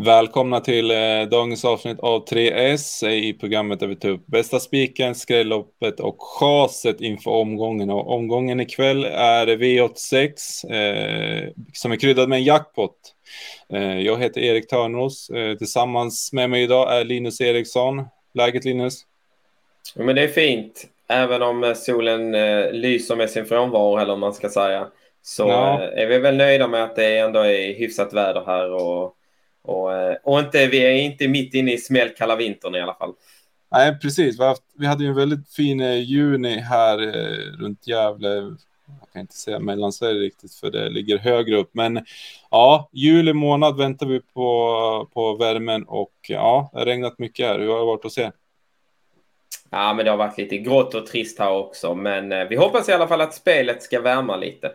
Välkomna till eh, dagens avsnitt av 3S i programmet där vi tar upp bästa spiken, skrälloppet och chaset inför omgången. Och omgången ikväll är V86 eh, som är kryddad med en jackpot. Eh, jag heter Erik Törnros. Eh, tillsammans med mig idag är Linus Eriksson. Läget Linus? Ja, men det är fint, även om eh, solen eh, lyser med sin frånvaro eller om man ska säga. Så ja. är vi väl nöjda med att det ändå är hyfsat väder här och och, eh, och inte, vi är inte mitt inne i smällkalla vintern i alla fall. Nej, precis. Vi, haft, vi hade ju en väldigt fin eh, juni här eh, runt Gävle. Jag kan inte säga Mellansverige riktigt för det ligger högre upp. Men ja, juli månad väntar vi på, på värmen och ja, det har regnat mycket här. Hur har det varit att se? Ja, men det har varit lite grått och trist här också. Men vi hoppas i alla fall att spelet ska värma lite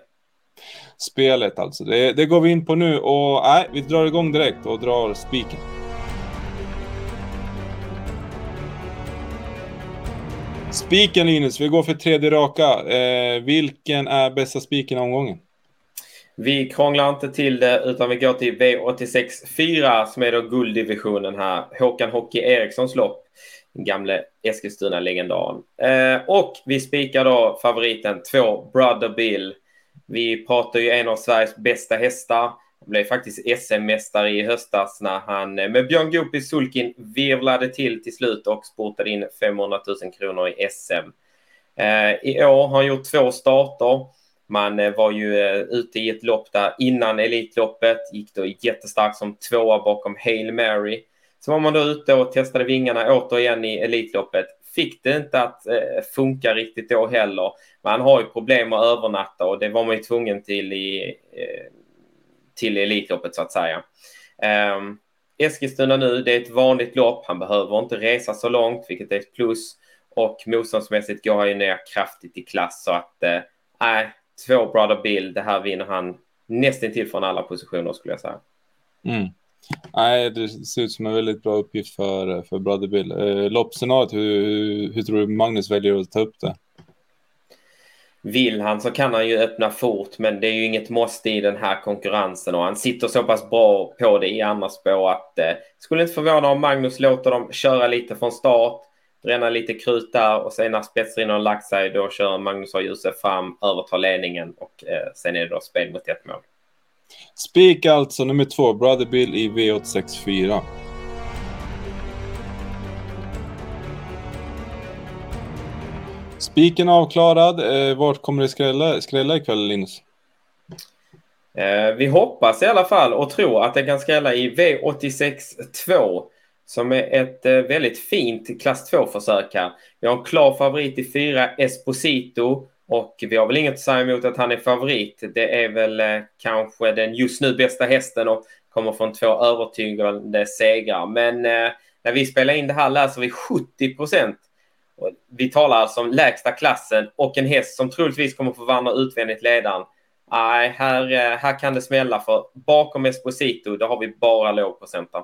spelet alltså. Det, det går vi in på nu och nej, vi drar igång direkt och drar spiken. Spiken Linus, vi går för tredje raka. Eh, vilken är bästa spiken i omgången? Vi krånglar inte till det utan vi går till V86 4 som är då gulddivisionen här. Håkan Hockey Erikssons lopp. Den gamle Eskilstuna-legendaren. Eh, och vi spikar då favoriten 2 Brother Bill. Vi pratar ju en av Sveriges bästa hästar. Han blev faktiskt SM-mästare i höstas när han med Björn Goop i sulkin virvlade till till slut och sportade in 500 000 kronor i SM. Eh, I år har han gjort två starter. Man eh, var ju eh, ute i ett lopp där innan Elitloppet, gick då jättestarkt som tvåa bakom Hail Mary. Så var man då ute och testade vingarna återigen i Elitloppet fick det inte att eh, funka riktigt då heller. Man har ju problem att övernatta och det var man ju tvungen till i eh, till Elitloppet så att säga. Ehm, Eskilstuna nu, det är ett vanligt lopp. Han behöver inte resa så långt, vilket är ett plus. Och motståndsmässigt går han ju ner kraftigt i klass så att eh, nej, två Brother Bill, det här vinner han nästan till från alla positioner skulle jag säga. Mm. Nej, det ser ut som en väldigt bra uppgift för, för Brother Bill. Eh, loppscenariot, hur, hur tror du Magnus väljer att ta upp det? Vill han så kan han ju öppna fort, men det är ju inget måste i den här konkurrensen och han sitter så pass bra på det i andra spår att eh, skulle inte förvåna om Magnus låter dem köra lite från start, bränna lite krut där och sen när spetsrinnan har lagt sig då kör Magnus och Josef fram, övertar ledningen och eh, sen är det då spel mot ett mål. Spik alltså nummer två, Brother Bill i V864. Spiken avklarad. Eh, vart kommer det skrälla, skrälla ikväll, Linus? Eh, vi hoppas i alla fall och tror att det kan skrälla i V86 2 som är ett eh, väldigt fint klass 2-försök här. Vi har en klar favorit i fyra Esposito och vi har väl inget att säga emot att han är favorit. Det är väl eh, kanske den just nu bästa hästen och kommer från två övertygande segrar. Men eh, när vi spelar in det här läser vi 70 procent. Vi talar alltså om lägsta klassen och en häst som troligtvis kommer få vandra utvändigt ledaren. Nej, här, eh, här kan det smälla för bakom Esposito, då har vi bara lågprocentare.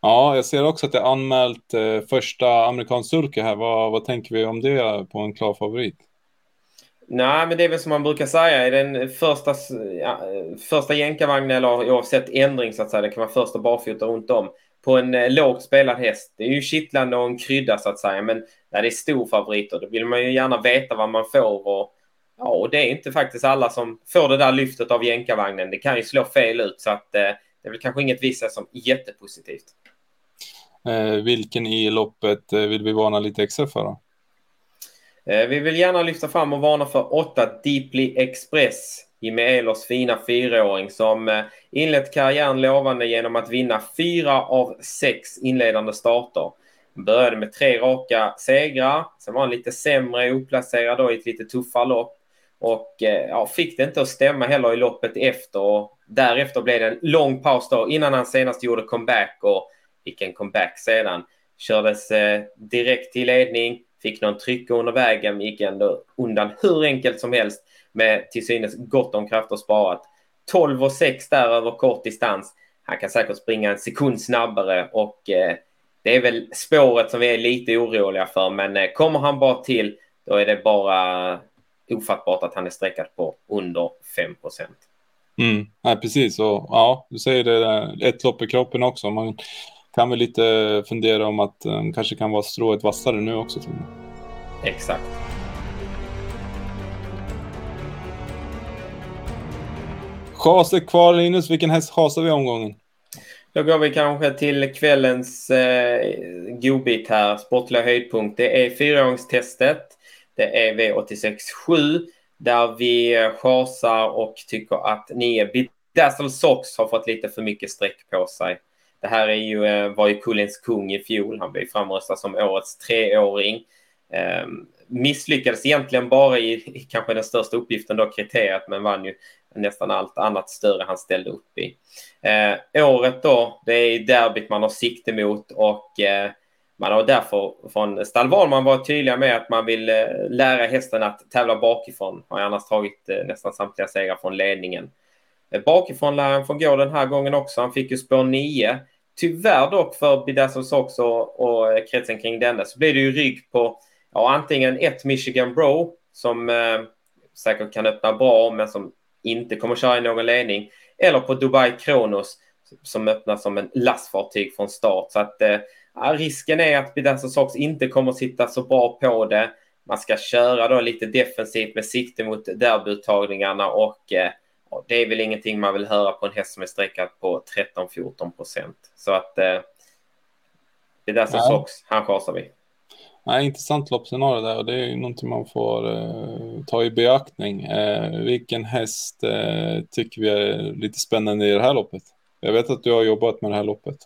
Ja, jag ser också att det är anmält eh, första amerikansk sulke här. Vad, vad tänker vi om det eh, på en klar favorit? Nej, men det är väl som man brukar säga i den första, ja, första jänkarvagnen eller oavsett ändring så att säga. Det kan vara första barfota runt om på en eh, lågt spelad häst. Det är ju kittlande och en krydda så att säga. Men när det är storfavoriter då vill man ju gärna veta vad man får. Och, ja, och det är inte faktiskt alla som får det där lyftet av jänkarvagnen. Det kan ju slå fel ut så att eh, det är väl kanske inget vissa som jättepositivt. Eh, vilken i loppet eh, vill vi varna lite extra för? Då? Eh, vi vill gärna lyfta fram och varna för 8 Deeply Express. Jimmy Ehlers fina fyraåring som eh, inlett karriären lovande genom att vinna fyra av sex inledande starter. Började med tre raka segrar, sen var han lite sämre oplacerad då i ett lite tuffare lopp. Och eh, ja, fick det inte att stämma heller i loppet efter. Och därefter blev det en lång paus då innan han senast gjorde comeback och fick en comeback sedan. Kördes eh, direkt till ledning, Fick någon tryck under vägen, gick ändå undan hur enkelt som helst med till synes gott om krafter sparat. 12 och 6 där över kort distans. Han kan säkert springa en sekund snabbare och eh, det är väl spåret som vi är lite oroliga för. Men eh, kommer han bara till, då är det bara ofattbart att han är sträckad på under 5 procent. Mm, ja, precis. Och, ja, du säger det, där, ett lopp i kroppen också. Man kan väl lite fundera om att um, kanske kan vara strået vassare nu också. Tror jag. Exakt. Chase kvar Linus, vilken häst chasar vi omgången? Då går vi kanske till kvällens eh, godbit här, sportliga höjdpunkt. Det är fyraåringstestet. Det är V86.7 där vi chasar och tycker att nio Dazzle Sox har fått lite för mycket streck på sig. Det här är ju, eh, var ju Kullens kung i fjol. Han blev framröstad som årets treåring. Eh, misslyckades egentligen bara i, i kanske den största uppgiften då, kriteriet, men vann ju nästan allt annat större han ställde upp i. Eh, året då, det är derbyt man har sikte mot och eh, man har därför från Stall Wahlman varit tydliga med att man vill eh, lära hästen att tävla bakifrån. Har annars tagit eh, nästan samtliga segrar från ledningen. Eh, bakifrån lär han få gå den här gången också. Han fick ju spår 9. Tyvärr dock för Bidassos Sox och, eh, kretsen kring denna så blir det ju rygg på ja, antingen ett Michigan Bro som eh, säkert kan öppna bra men som inte kommer köra i någon ledning. Eller på Dubai Kronos som öppnar som en lastfartyg från start. Så att eh, risken är att Bidazzle Sox inte kommer sitta så bra på det. Man ska köra då lite defensivt med sikte mot derbyuttagningarna och eh, det är väl ingenting man vill höra på en häst som är sträckad på 13-14 procent. Så att eh, Bidazzle Sox, han chasar vi. Ja, intressant loppscenario där och det är ju någonting man får eh, ta i beaktning. Eh, vilken häst eh, tycker vi är lite spännande i det här loppet? Jag vet att du har jobbat med det här loppet.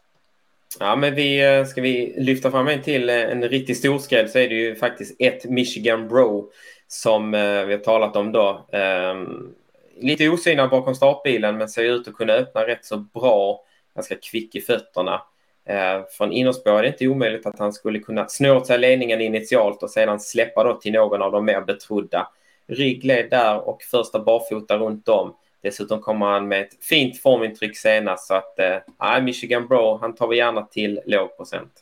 Ja, men vi, eh, ska vi lyfta fram en till, eh, en riktig storskräll så är det ju faktiskt ett Michigan Bro som eh, vi har talat om då. Um, lite osynad bakom startbilen men ser ut att kunna öppna rätt så bra, ganska kvick i fötterna. Eh, från innerspår är det inte omöjligt att han skulle kunna snå åt sig ledningen initialt och sedan släppa då till någon av de mer betrodda. Ryggled där och första barfota runt om. Dessutom kommer han med ett fint formintryck senast så att eh, Michigan Bro, han tar vi gärna till låg procent.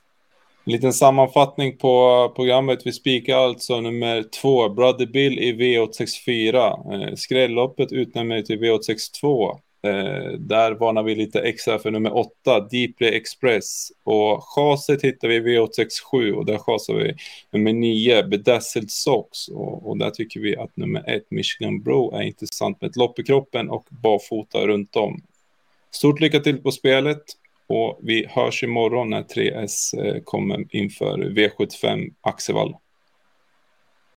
En liten sammanfattning på programmet. Vi spikar alltså nummer två, Brother Bill i V864. Eh, Skrälloppet utnämner till V862. Eh, där varnar vi lite extra för nummer åtta, Deeply Express. Och chaset hittar vi i V867 och där chasar vi nummer nio, Bedazzled Socks. Och, och, där tycker vi att nummer ett, Michigan Bro, är intressant med ett lopp i kroppen och barfota runt om. Stort lycka till på spelet och vi hörs imorgon när 3S eh, kommer inför V75 Axevall.